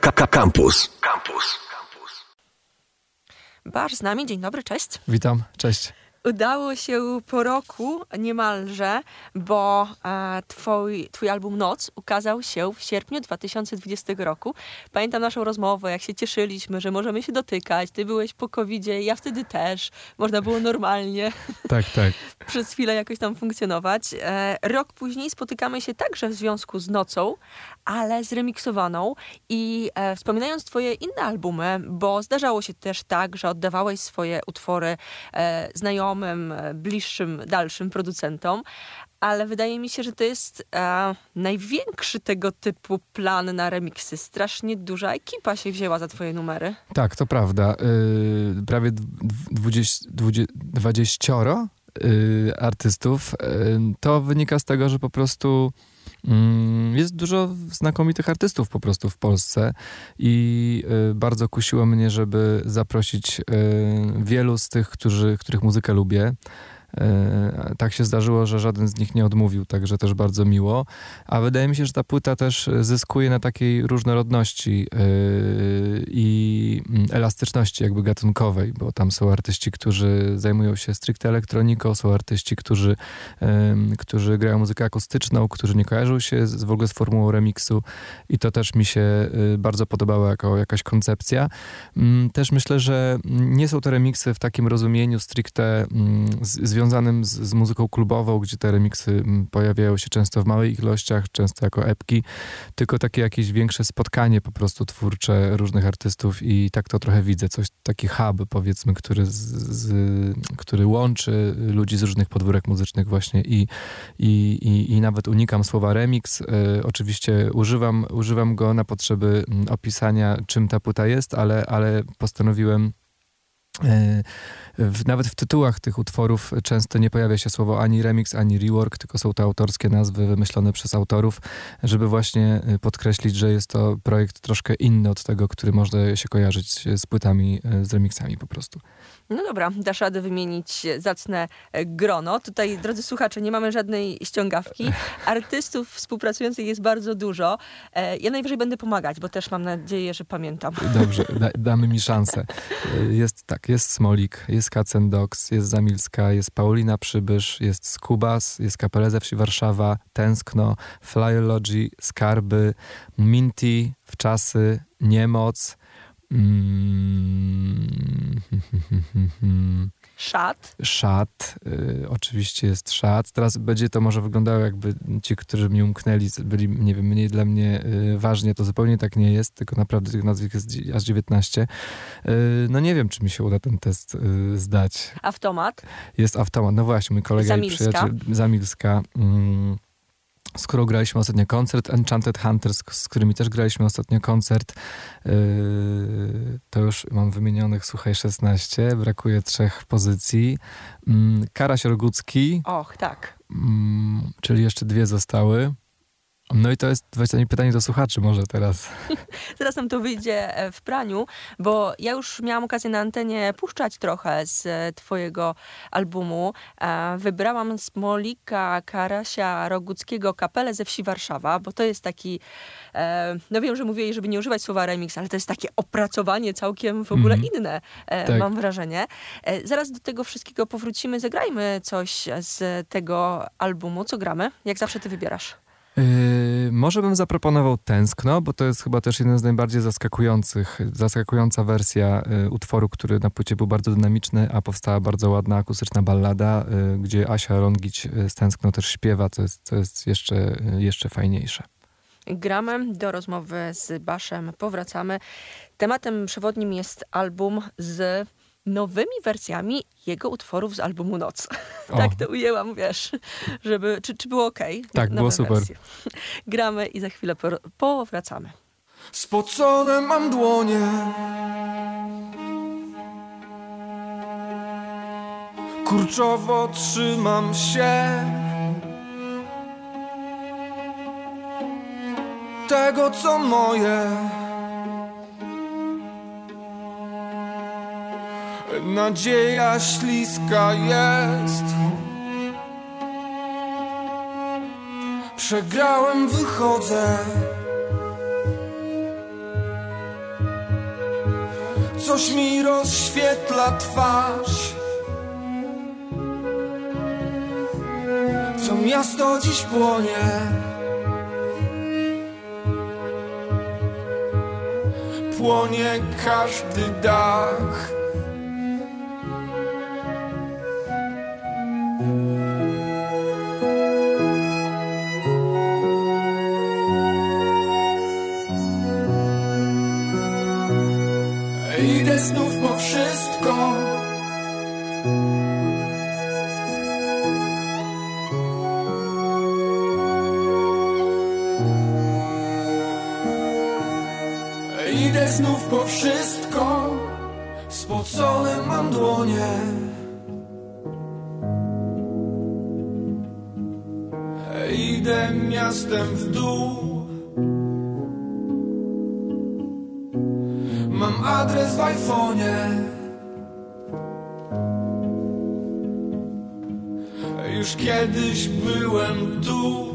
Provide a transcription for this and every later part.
Campus. Campus. Basz z nami, dzień dobry, cześć. Witam, cześć. Udało się po roku niemalże, bo e, twój, twój album Noc ukazał się w sierpniu 2020 roku. Pamiętam naszą rozmowę, jak się cieszyliśmy, że możemy się dotykać. Ty byłeś po covid ja wtedy też. Można było normalnie Tak, tak. przez chwilę jakoś tam funkcjonować. E, rok później spotykamy się także w związku z Nocą, ale zremiksowaną. I e, wspominając twoje inne albumy, bo zdarzało się też tak, że oddawałeś swoje utwory e, znajomym, e, bliższym, dalszym producentom, ale wydaje mi się, że to jest e, największy tego typu plan na remiksy. Strasznie duża ekipa się wzięła za twoje numery. Tak, to prawda. Yy, prawie dwudzieś, dwudzie, dwudziestoro yy, artystów. Yy, to wynika z tego, że po prostu jest dużo znakomitych artystów po prostu w Polsce i y, bardzo kusiło mnie, żeby zaprosić y, wielu z tych, którzy, których muzykę lubię. E, tak się zdarzyło, że żaden z nich nie odmówił, także też bardzo miło. A wydaje mi się, że ta płyta też zyskuje na takiej różnorodności e, i mm, elastyczności jakby gatunkowej, bo tam są artyści, którzy zajmują się stricte elektroniką, są artyści, którzy, którzy grają muzykę akustyczną, którzy nie kojarzą się w ogóle z formułą remiksu i to też mi się e, bardzo podobało jako jakaś koncepcja. Mm, też myślę, że nie są to remiksy w takim rozumieniu stricte mm, związane związanym z, z, muzyką klubową, gdzie te remiksy mm, pojawiają się często w małych ilościach, często jako epki, tylko takie jakieś większe spotkanie po prostu twórcze różnych artystów i tak to trochę widzę, coś, taki hub powiedzmy, który, z, z, który łączy ludzi z różnych podwórek muzycznych właśnie i, i, i, i nawet unikam słowa remix. Y, oczywiście używam, używam go na potrzeby mm, opisania, czym ta płyta jest, ale, ale postanowiłem w, nawet w tytułach tych utworów często nie pojawia się słowo ani remix, ani rework, tylko są to autorskie nazwy wymyślone przez autorów, żeby właśnie y, podkreślić, że jest to projekt troszkę inny od tego, który można się kojarzyć z płytami, y, z remixami po prostu. No dobra, dasz radę wymienić zacne e, grono. Tutaj, drodzy słuchacze, nie mamy żadnej ściągawki. Artystów współpracujących jest bardzo dużo. E, ja najwyżej będę pomagać, bo też mam nadzieję, że pamiętam. Dobrze, da, damy mi szansę. E, jest tak, jest Smolik, jest Kacen Dox, jest Zamilska, jest Paulina Przybysz, jest Skubas, jest Kapeleze Wsi Warszawa, Tęskno, Flyology, Skarby, Minty, Wczasy, Niemoc, Mm. Szat. Szat. Y, oczywiście jest szat. Teraz będzie to może wyglądało jakby ci, którzy mi umknęli, byli, nie wiem, mniej dla mnie y, ważni. To zupełnie tak nie jest, tylko naprawdę tych nazwisk jest aż 19. Y, no nie wiem, czy mi się uda ten test y, zdać. Automat. Jest automat. No właśnie, mój kolega Zamilska. i przyjaciel Zamilska. Mm, z którą graliśmy ostatnio koncert, Enchanted Hunters, z którymi też graliśmy ostatnio koncert. Yy, to już mam wymienionych, słuchaj, 16, brakuje trzech pozycji. Yy, Karaś Rogucki. Och, tak. Yy, czyli jeszcze dwie zostały. No i to jest właśnie pytanie do słuchaczy może teraz. Teraz nam to wyjdzie e, w praniu, bo ja już miałam okazję na antenie puszczać trochę z e, twojego albumu. E, wybrałam Smolika Karasia Roguckiego Kapelę ze wsi Warszawa, bo to jest taki, no wiem, że mówię, żeby nie używać słowa remix, ale to jest takie opracowanie całkiem w ogóle mm. inne, tak. mam wrażenie. Zaraz do tego wszystkiego powrócimy, zagrajmy coś z tego albumu. Co gramy? Jak zawsze ty wybierasz. Yy, może bym zaproponował Tęskno, bo to jest chyba też jeden z najbardziej zaskakujących, zaskakująca wersja yy, utworu, który na płycie był bardzo dynamiczny, a powstała bardzo ładna akustyczna ballada, yy, gdzie Asia Longić yy, z Tęskno też śpiewa, co jest, co jest jeszcze, jeszcze fajniejsze. Gramy do rozmowy z Baszem, powracamy. Tematem przewodnim jest album z nowymi wersjami jego utworów z albumu Noc. tak to ujęłam, wiesz, żeby, czy, czy było ok? Tak, Nowe było super. Wersje. Gramy i za chwilę powracamy. Spocone mam dłonie Kurczowo trzymam się Tego co moje Nadzieja śliska jest Przegrałem, wychodzę coś mi rozświetla twarz. Co miasto dziś płonie. Płonie każdy dach. Już kiedyś byłem tu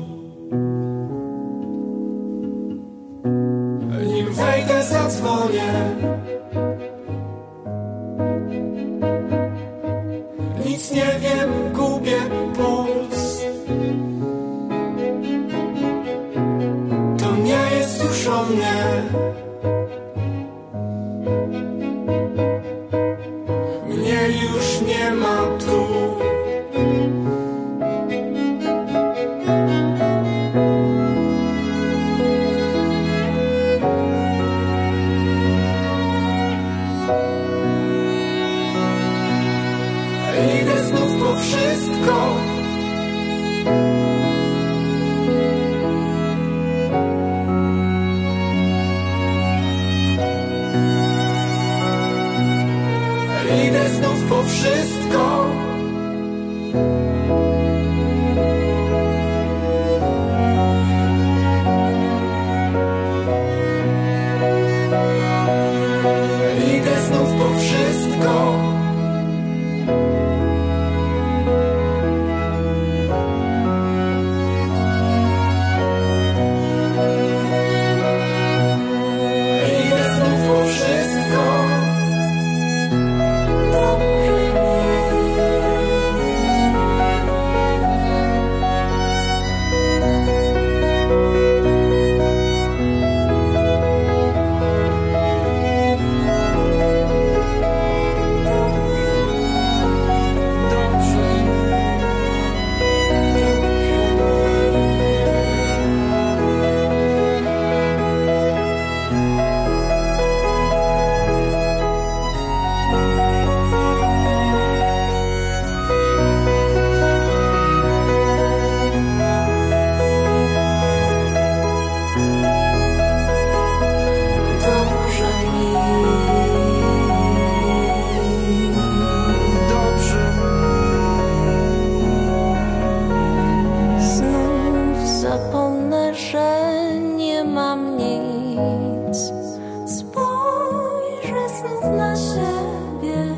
siebie,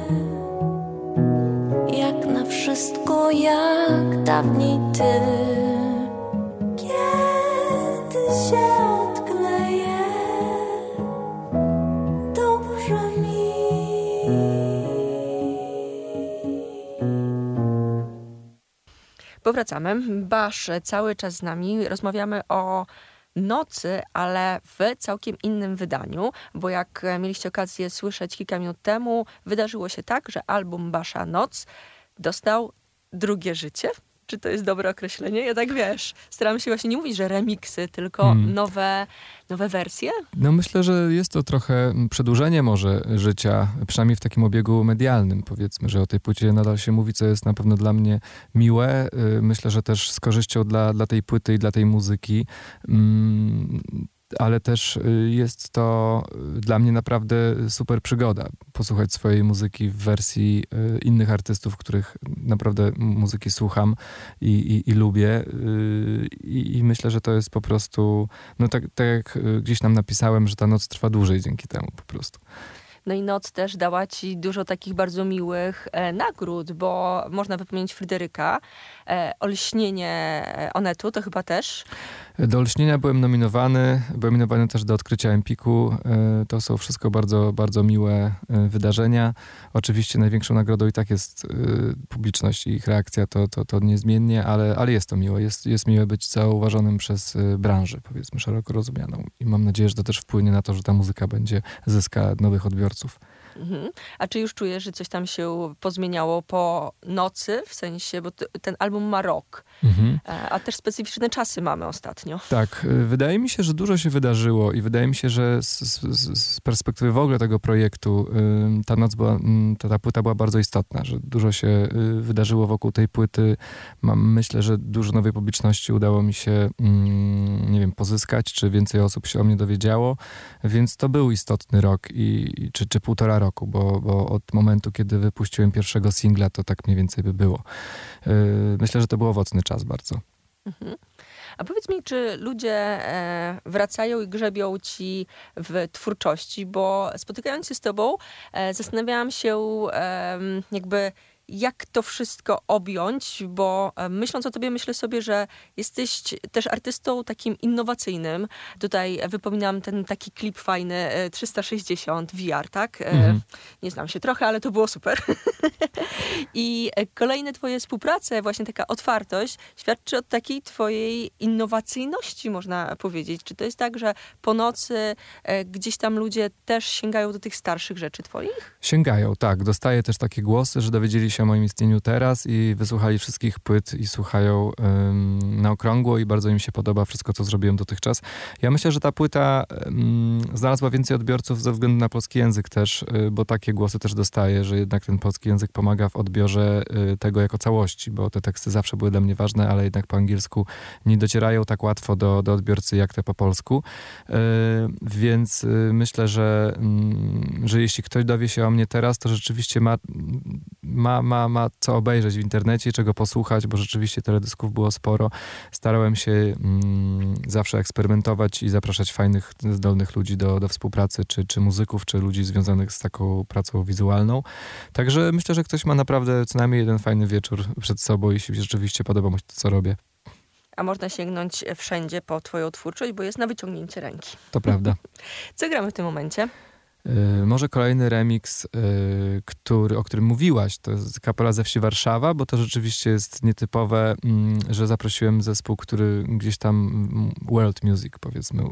jak na wszystko, jak dawniej ty. Kiedy się odkleję. Powracamy. Basz cały czas z nami. Rozmawiamy o nocy, ale w całkiem innym wydaniu, bo jak e, mieliście okazję słyszeć kilka minut temu, wydarzyło się tak, że album Basza Noc dostał drugie życie. Czy to jest dobre określenie? Ja tak wiesz, staram się właśnie nie mówić, że remiksy, tylko Hmm. nowe, nowe wersje. No myślę, że jest to trochę przedłużenie może życia, przynajmniej w takim obiegu medialnym. Powiedzmy, że o tej płycie nadal się mówi, co jest na pewno dla mnie miłe. Y, Myślę, że też z korzyścią dla, dla tej płyty i dla tej muzyki. Ale też y, jest to y, dla mnie naprawdę super przygoda. Posłuchać swojej muzyki w wersji y, innych artystów, których naprawdę muzyki słucham i, i, i lubię. I, I myślę, że to jest po prostu no tak, tak jak gdzieś nam napisałem, że ta noc trwa dłużej dzięki temu po prostu. No i noc też dała ci dużo takich bardzo miłych e, nagród, bo można wymienić Fryderyka, e, Olśnienie e, Onetu, to chyba też. Do Olśnienia byłem nominowany, byłem nominowany też do odkrycia Empiku. E, to są wszystko bardzo, bardzo miłe e, wydarzenia. Oczywiście największą nagrodą i tak jest e, publiczność i ich reakcja, to, to, to niezmiennie, ale, ale jest to miłe. Jest, jest miłe być zauważonym przez branżę, powiedzmy, szeroko rozumianą. I mam nadzieję, że to też wpłynie na to, że ta muzyka będzie zyska nowych odbiorców. Mhm. A czy już czujesz, że coś tam się pozmieniało po nocy, w sensie, bo ten album ma rok, mhm. E, a też specyficzne czasy mamy ostatnio. Tak, y, wydaje mi się, że dużo się wydarzyło i wydaje mi się, że z, z, z perspektywy w ogóle tego projektu ta noc była, ta, ta płyta była bardzo istotna, że dużo się y, wydarzyło wokół tej płyty. Mam, myślę, że dużo nowej publiczności udało mi się, nie wiem, pozyskać, czy więcej osób się o mnie dowiedziało, więc to był istotny rok i, czy, czy półtora roku, bo, bo od momentu, kiedy wypuściłem pierwszego singla, to tak mniej więcej by było. Yy, myślę, że to był owocny czas bardzo. Mhm. A powiedz mi, czy ludzie e, wracają i grzebią ci w twórczości, bo spotykając się z tobą, e, zastanawiałam się jakby jak to wszystko objąć, bo e, myśląc o tobie, myślę sobie, że jesteś też artystą takim innowacyjnym. Tutaj wypominam ten taki klip fajny 360 VR, tak? E, mhm. Nie znam się trochę, ale to było super. I e, kolejne twoje współprace, właśnie taka otwartość, świadczy o takiej twojej innowacyjności, można powiedzieć. Czy to jest tak, że po nocy gdzieś tam ludzie też sięgają do tych starszych rzeczy twoich? Sięgają, tak. Dostaję też takie głosy, że dowiedzieli się o moim istnieniu teraz i wysłuchali wszystkich płyt i słuchają um, na okrągło i bardzo im się podoba wszystko, co zrobiłem dotychczas. Ja myślę, że ta płyta um, znalazła więcej odbiorców ze względu na polski język też, y, bo takie głosy też dostaję, że jednak ten polski język pomaga w odbiorze y, tego jako całości, bo te teksty zawsze były dla mnie ważne, ale jednak po angielsku nie docierają tak łatwo do, do odbiorcy jak te po polsku. Y, więc myślę, że, że jeśli ktoś dowie się o mnie teraz, to rzeczywiście ma, ma, ma, ma co obejrzeć w internecie, czego posłuchać, bo rzeczywiście teledysków było sporo. Starałem się mm, zawsze eksperymentować i zapraszać fajnych, zdolnych ludzi do, do współpracy, czy, czy muzyków, czy ludzi związanych z taką pracą wizualną. Także myślę, że ktoś ma naprawdę co najmniej jeden fajny wieczór przed sobą, jeśli rzeczywiście podoba mu się to, co robię. A można sięgnąć wszędzie po twoją twórczość, bo jest na wyciągnięcie ręki. To prawda. Co gramy w tym momencie? Y, może kolejny remix, y, który, o którym mówiłaś, to jest Kapela ze wsi Warszawa, bo to rzeczywiście jest nietypowe, mm, że zaprosiłem zespół, który gdzieś tam mm, world music, powiedzmy,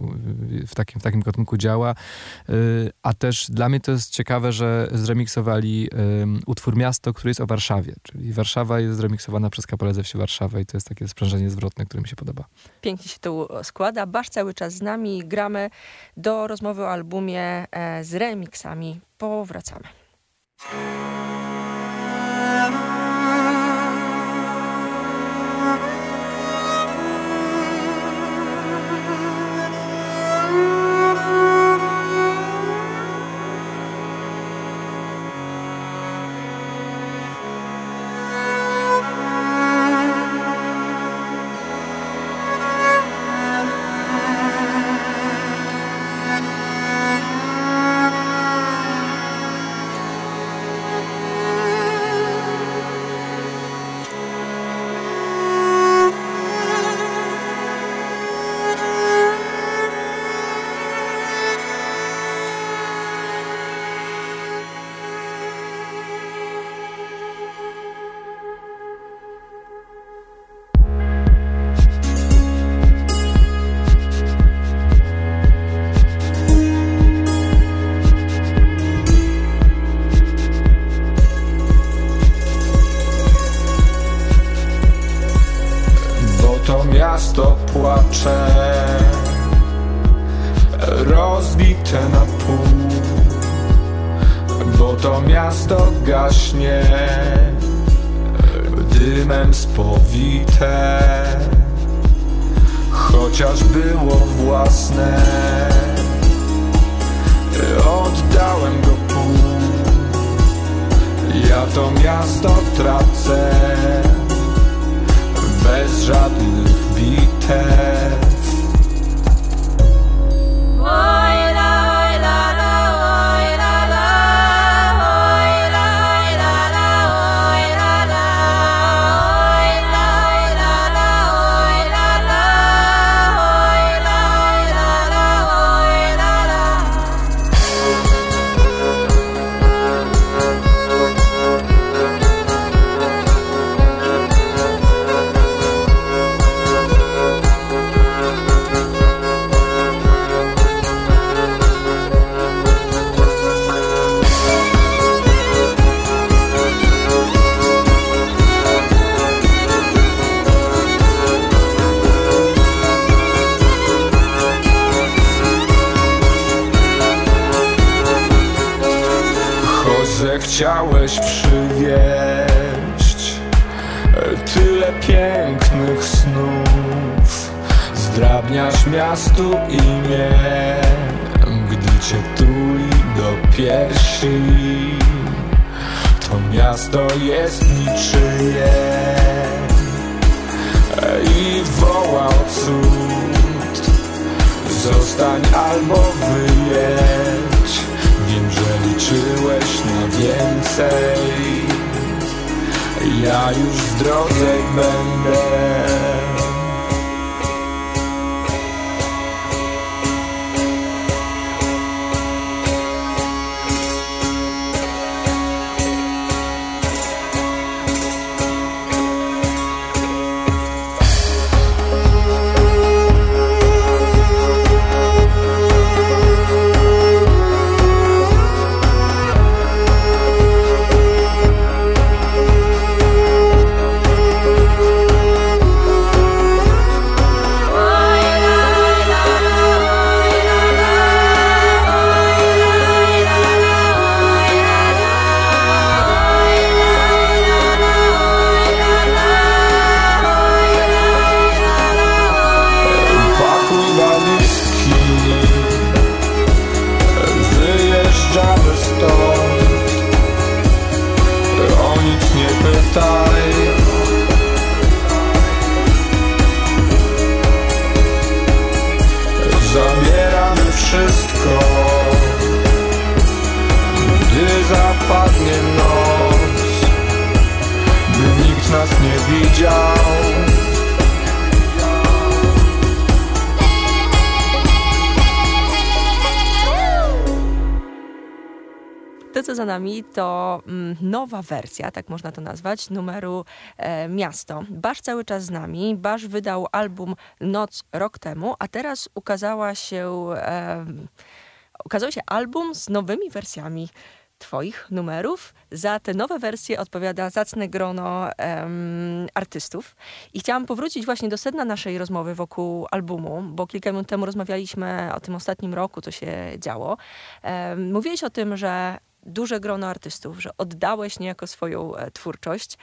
w takim, w takim gatunku działa. Y, a też dla mnie to jest ciekawe, że zremiksowali utwór Miasto, który jest o Warszawie, czyli Warszawa jest zremiksowana przez Kapelę ze wsi Warszawa i to jest takie sprzężenie zwrotne, które mi się podoba. Pięknie się to składa. Basz cały czas z nami. Gramy do rozmowy o albumie e, z remixami. Powracamy. jato. Albo wyjedź. Wiem, że liczyłeś na więcej. Ja już w drodze będę started nami to mm, nowa wersja, tak można to nazwać, numeru e, Miasto. Basz cały czas z nami. Basz wydał album Noc rok temu, a teraz ukazała się, e, ukazał się album z nowymi wersjami Twoich numerów. Za te nowe wersje odpowiada zacne grono um, artystów. I chciałam powrócić właśnie do sedna naszej rozmowy wokół albumu, bo kilka minut temu rozmawialiśmy o tym ostatnim roku, co się działo. Um, mówiłeś o tym, że duże grono artystów, że oddałeś niejako swoją e, twórczość.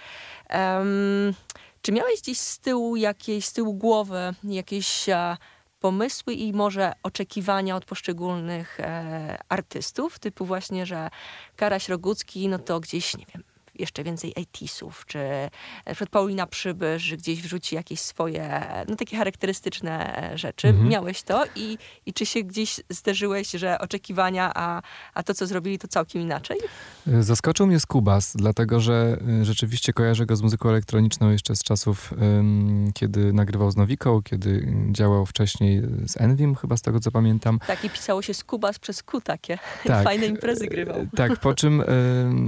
Um, czy miałeś gdzieś z tyłu jakieś, z tyłu głowy jakieś e, pomysły i może oczekiwania od poszczególnych e, artystów, typu właśnie, że Karaś Rogucki, no to gdzieś, nie wiem, jeszcze więcej 80 czy na przykład Paulina Przybysz gdzieś wrzuci jakieś swoje, no takie charakterystyczne rzeczy. Mhm. Miałeś to i, i czy się gdzieś zderzyłeś, że oczekiwania, a, a to, co zrobili, to całkiem inaczej? Zaskoczył mnie Skubas, dlatego że rzeczywiście kojarzę go z muzyką elektroniczną jeszcze z czasów, kiedy nagrywał z Nowiką, kiedy działał wcześniej z Envim, chyba z tego, co pamiętam. Tak, i pisało się Skubas przez Q takie. Tak. Fajne imprezy grywał. Tak, po czym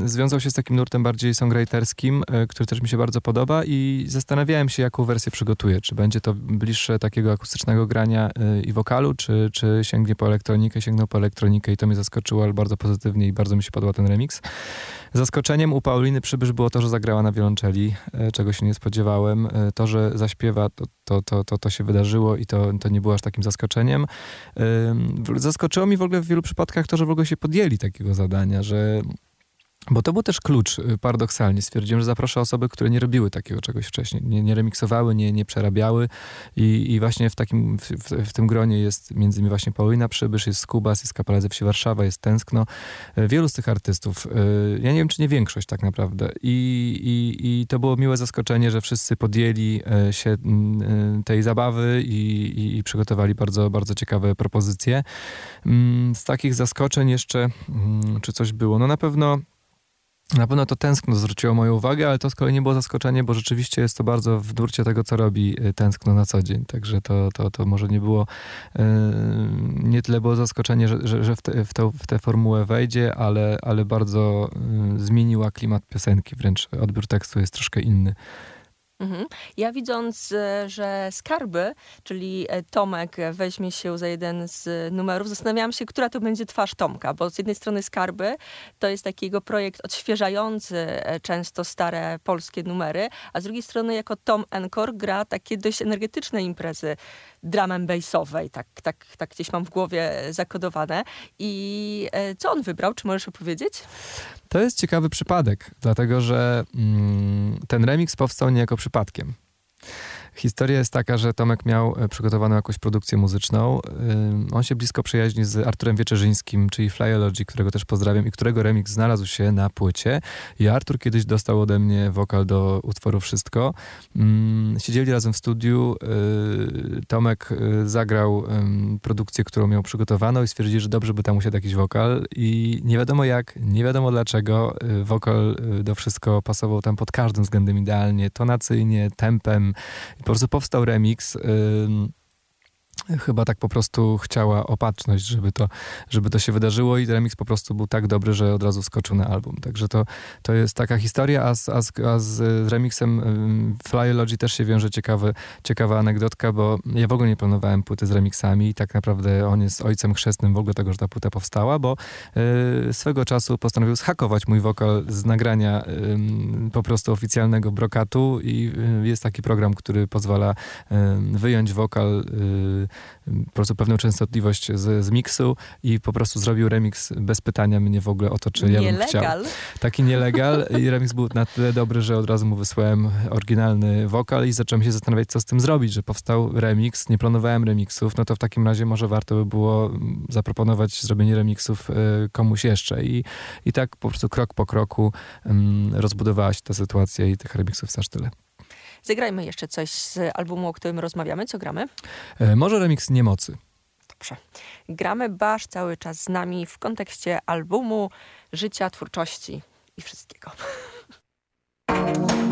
związał się z takim nurtem bardziej bardziej songwriterskim, e, który też mi się bardzo podoba i zastanawiałem się, jaką wersję przygotuję. Czy będzie to bliższe takiego akustycznego grania e, i wokalu, czy, czy sięgnie po elektronikę, sięgnął po elektronikę i to mnie zaskoczyło, ale bardzo pozytywnie i bardzo mi się podobał ten remix. Zaskoczeniem u Pauliny Przybysz było to, że zagrała na wiolonczeli, e, czego się nie spodziewałem. To, że zaśpiewa, to, to, to, to, to się wydarzyło i to, to nie było aż takim zaskoczeniem. Zaskoczyło mi w ogóle w wielu przypadkach to, że w ogóle się podjęli takiego zadania, że bo to był też klucz, y, paradoksalnie. Stwierdziłem, że zaproszę osoby, które nie robiły takiego czegoś wcześniej. Nie, nie remiksowały, nie, nie przerabiały. I, I właśnie w takim, w, w, tym gronie jest między innymi właśnie Paulina Przybysz, jest Skubas, jest Kapela ze Wsi Warszawa, jest Tęskno. Y, wielu z tych artystów. Y, ja nie wiem, czy nie większość tak naprawdę. I, i, i to było miłe zaskoczenie, że wszyscy podjęli się tej zabawy i przygotowali bardzo, bardzo ciekawe propozycje. Mm, z takich zaskoczeń jeszcze, mm, czy coś było? No na pewno na pewno to tęskno zwróciło moją uwagę, ale to z kolei nie było zaskoczenie, bo rzeczywiście jest to bardzo w nurcie tego, co robi y, tęskno na co dzień. Także to, to, to może nie było, yy, nie tyle było zaskoczenie, że, że, w, te, w, to, w tę formułę wejdzie, ale, ale bardzo yy, zmieniła klimat piosenki, wręcz odbiór tekstu jest troszkę inny. Mhm. Ja widząc, e, że skarby, czyli e, Tomek weźmie się za jeden z numerów, zastanawiałam się, która to będzie twarz Tomka, bo z jednej strony skarby to jest taki jego projekt odświeżający e, często stare polskie numery, a z drugiej strony jako Tom Encore gra takie dość energetyczne imprezy drum and bassowej, tak, tak, tak gdzieś mam w głowie zakodowane. I e, co on wybrał, czy możesz opowiedzieć? To jest ciekawy przypadek, dlatego że mm, ten remix powstał niejako przypadkiem. Historia jest taka, że Tomek miał e, przygotowaną jakąś produkcję muzyczną. On się blisko przyjaźni z Arturem Wieczerzyńskim, czyli Flyology, którego też pozdrawiam i którego remix znalazł się na płycie. I Artur kiedyś dostał ode mnie wokal do utworu Wszystko. Siedzieli razem w studiu. Y, Tomek y, zagrał produkcję, którą miał przygotowaną i stwierdził, że dobrze by tam usiadł jakiś wokal. I nie wiadomo jak, nie wiadomo dlaczego, y, wokal do Wszystko pasował tam pod każdym względem idealnie, tonacyjnie, tempem po prostu powstał remix chyba tak po prostu chciała opatrzność, żeby to, żeby to się wydarzyło i remix po prostu był tak dobry, że od razu skoczył na album. Także to, to jest taka historia, a z, a z, a z remixem Flyology też się wiąże ciekawy, ciekawa anegdotka, bo ja w ogóle nie planowałem płyty z remixami i tak naprawdę on jest ojcem chrzestnym w ogóle tego, że ta płyta powstała, bo y, swego czasu postanowił zhakować mój wokal z nagrania y, po prostu oficjalnego brokatu i y, jest taki program, który pozwala wyjąć wokal po prostu pewną częstotliwość z, z miksu i po prostu zrobił remix bez pytania mnie w ogóle o to, czy ja bym chciał. Taki nielegal i remix był na tyle dobry, że od razu mu wysłałem oryginalny wokal i zacząłem się zastanawiać, co z tym zrobić, że powstał remix, nie planowałem remixów, no to w takim razie może warto by było zaproponować zrobienie remixów e, komuś jeszcze i, i tak po prostu krok po kroku um, rozbudowała się ta sytuacja i tych remixów aż tyle. Zagrajmy jeszcze coś z albumu, o którym rozmawiamy. Co gramy? E, może remix Niemocy. Dobrze. Gramy Basz cały czas z nami w kontekście albumu, życia, twórczości i wszystkiego.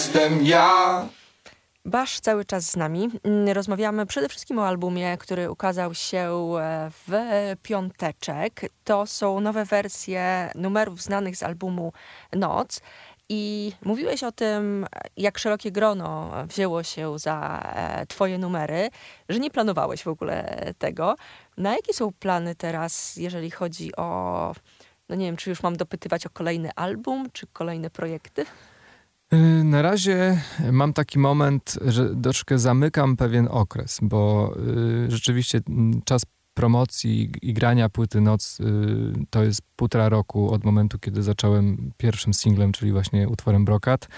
jestem ja. Basz cały czas z nami. Mm, Rozmawiamy przede wszystkim o albumie, który ukazał się e, w piąteczek. To są nowe wersje numerów znanych z albumu Noc. I mówiłeś o tym, jak szerokie grono wzięło się za e, twoje numery, że nie planowałeś w ogóle tego. Na jakie są plany teraz, jeżeli chodzi o, no nie wiem, czy już mam dopytywać o kolejny album, czy kolejne projekty? Y, Na razie mam taki moment, że troszkę zamykam pewien okres, bo y, rzeczywiście mm, czas promocji i grania płyty Noc y, to jest półtora roku od momentu, kiedy zacząłem pierwszym singlem, czyli właśnie utworem Brokat.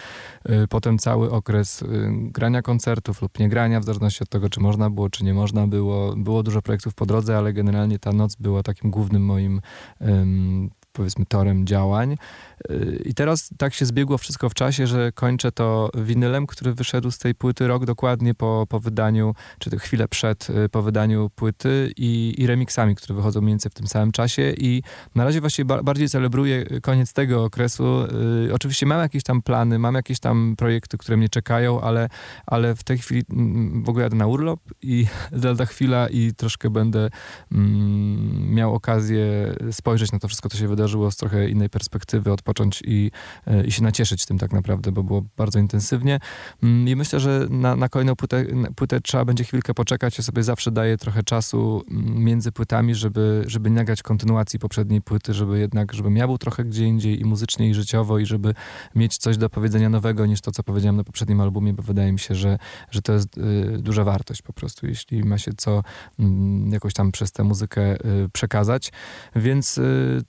Potem cały okres grania koncertów lub nie grania, w zależności od tego, czy można było, czy nie można było. Było dużo projektów po drodze, ale generalnie ta noc była takim głównym moim ym, powiedzmy torem działań. Y, I teraz tak się zbiegło wszystko w czasie, że kończę to winylem, który wyszedł z tej płyty rok dokładnie po, po wydaniu, czy chwilę przed y, po wydaniu płyty i, i remixami, które wychodzą mniej więcej w tym samym czasie i na razie właściwie ba bardziej celebruję koniec tego okresu. Y, oczywiście mam jakieś tam plany, mam jakieś tam projekty, które mnie czekają, ale, ale w tej chwili mm, w ogóle jadę na urlop i lada chwila i troszkę będę mm, miał okazję spojrzeć na to wszystko, co się wydarzyło z trochę innej perspektywy, odpocząć i, e, i się nacieszyć tym tak naprawdę, bo było bardzo intensywnie. Mm, I myślę, że na, na kolejną płytę, płytę trzeba będzie chwilkę poczekać. Ja sobie zawsze daję trochę czasu mm, między płytami, żeby, żeby nie nagrać kontynuacji poprzedniej płyty, żeby jednak, żebym ja był trochę gdzie indziej i muzycznie, i życiowo, i żeby mieć coś do powiedzenia nowego niż to, co powiedziałem na poprzednim albumie, bo wydaje mi się, że, że to jest y, duża wartość po prostu, jeśli ma się co mm, jakoś tam przez tę muzykę y, przekazać. Więc y,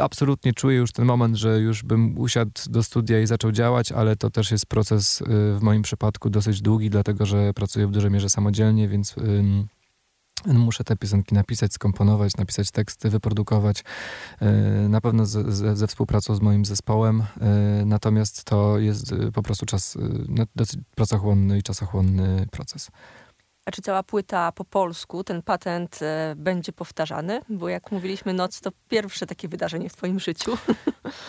absolutnie czuję już ten moment, że już bym usiadł do studia i zaczął działać, ale to też jest proces y, w moim przypadku dosyć długi, dlatego że pracuję w dużej mierze samodzielnie, więc Muszę te piosenki napisać, skomponować, napisać teksty, wyprodukować. y, Na pewno ze, ze, współpracą z moim zespołem. y, Natomiast to jest po prostu czas, no, dosyć pracochłonny i czasochłonny proces. A czy cała płyta po polsku, ten patent e, będzie powtarzany? Bo jak mówiliśmy, Noc to pierwsze takie wydarzenie w twoim życiu.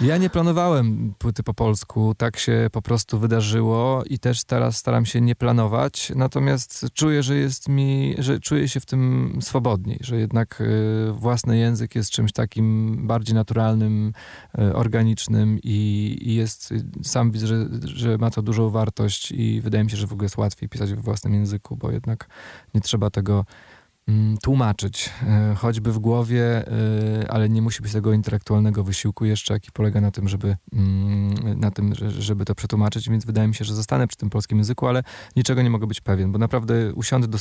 Ja nie planowałem płyty po polsku, tak się po prostu wydarzyło i też teraz staram się nie planować, natomiast czuję, że jest mi, że czuję się w tym swobodniej, że jednak y, własny język jest czymś takim bardziej naturalnym, y, organicznym i, i jest, sam widzę, że, że ma to dużą wartość i wydaje mi się, że w ogóle jest łatwiej pisać we własnym języku, bo jednak nie trzeba tego mm, tłumaczyć, e, choćby w głowie, e, ale nie musi być tego intelektualnego wysiłku jeszcze, jaki polega na tym, żeby, mm, na tym, że- żeby to przetłumaczyć, więc wydaje mi się, że zostanę przy tym polskim języku, ale niczego nie mogę być pewien, bo naprawdę usiądę do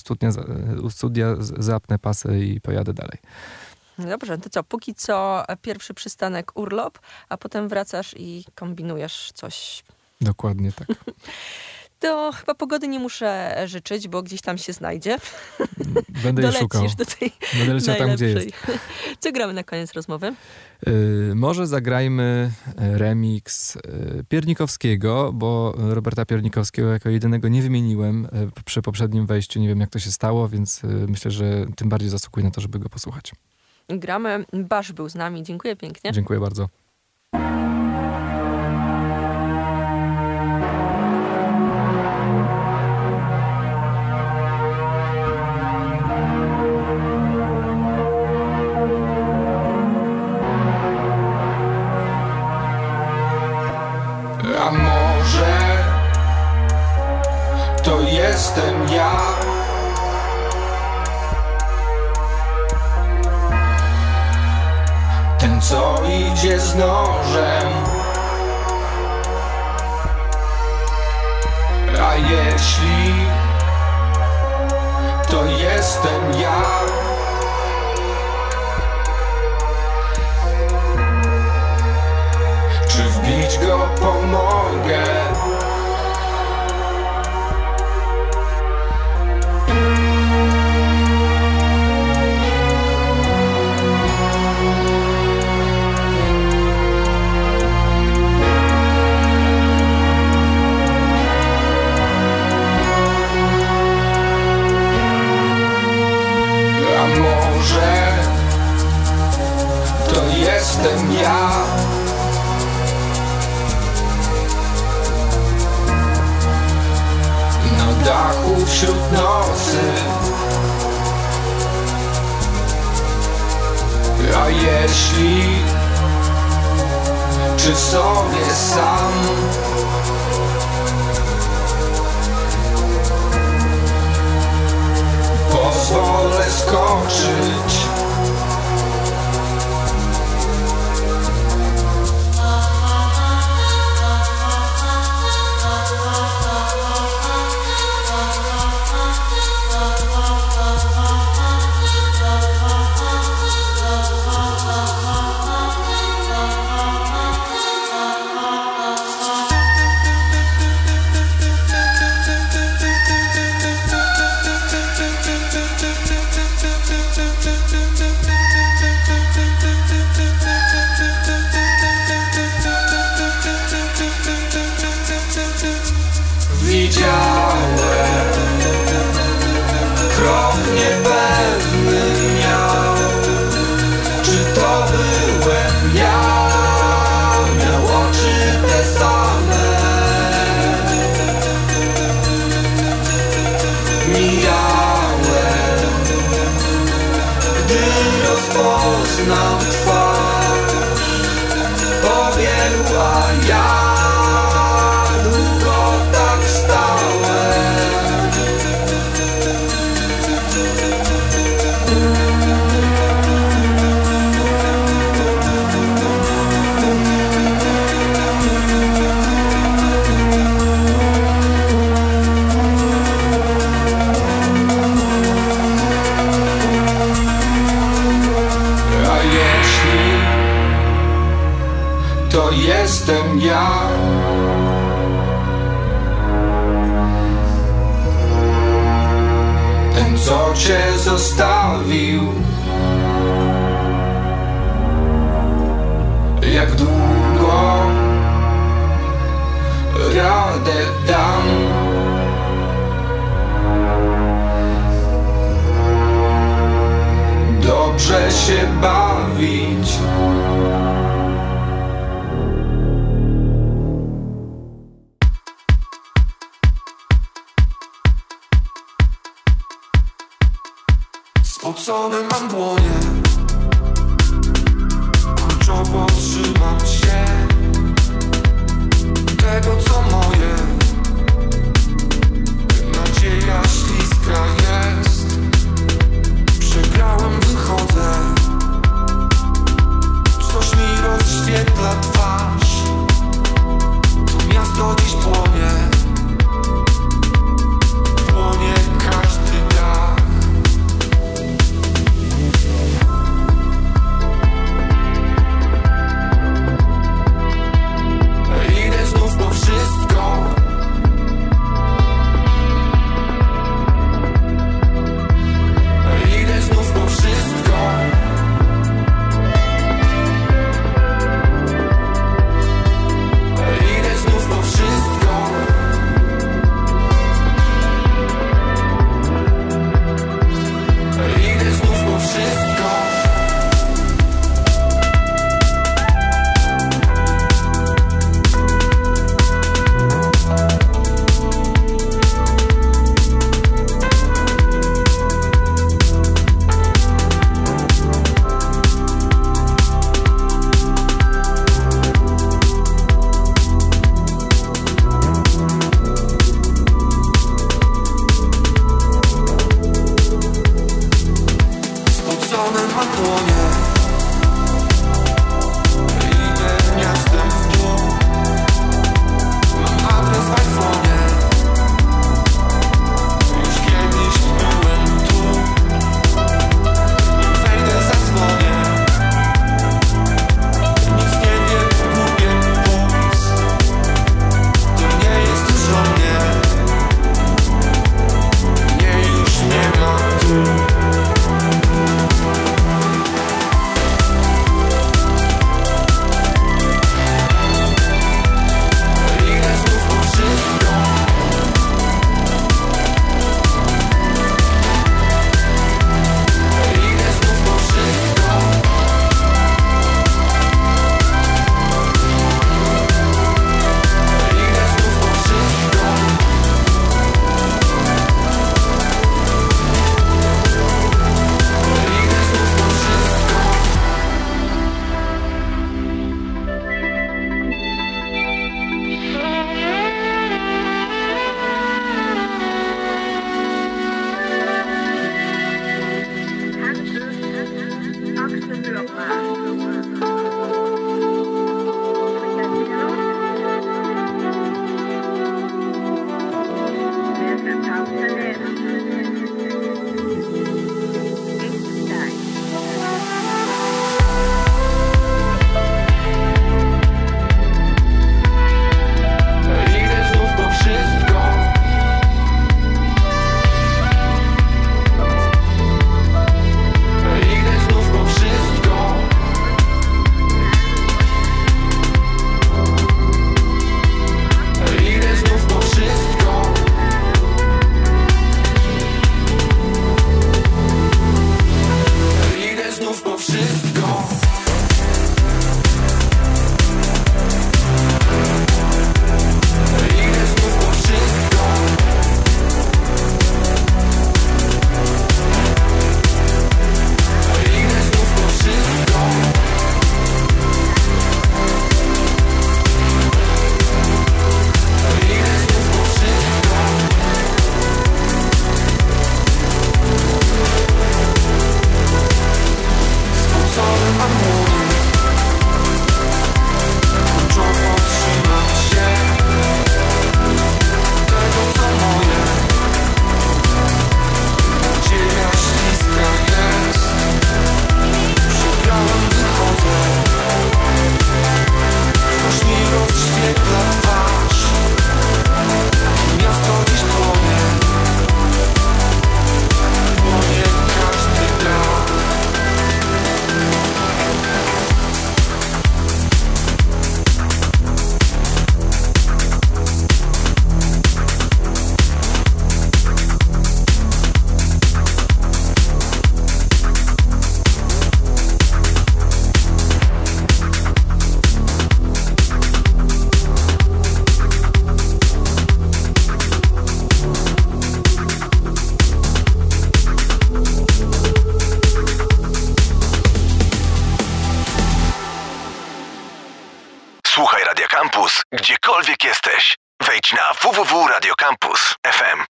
u studia zapnę pasy i pojadę dalej. Dobrze, to co? Póki co pierwszy przystanek urlop, a potem wracasz i kombinujesz coś. Dokładnie tak. To chyba pogody nie muszę życzyć, bo gdzieś tam się znajdzie. Będę je szukał. Dolecisz do tej Będę leciał tam, gdzie jest. Co gramy na koniec rozmowy? Y, może zagrajmy e, remix y, Piernikowskiego, bo Roberta Piernikowskiego jako jedynego nie wymieniłem przy poprzednim wejściu. Nie wiem, jak to się stało, więc y, myślę, że tym bardziej zasługuje na to, żeby go posłuchać. Gramy. Basz był z nami. Dziękuję pięknie. Dziękuję bardzo. Idzie z nożem A jeśli to jestem ja Czy wbić go pomogę? Nocy. A jeśli czy sobie sam? Pozwolę skoczyć oświetla twarz. To miasto dziś płonie.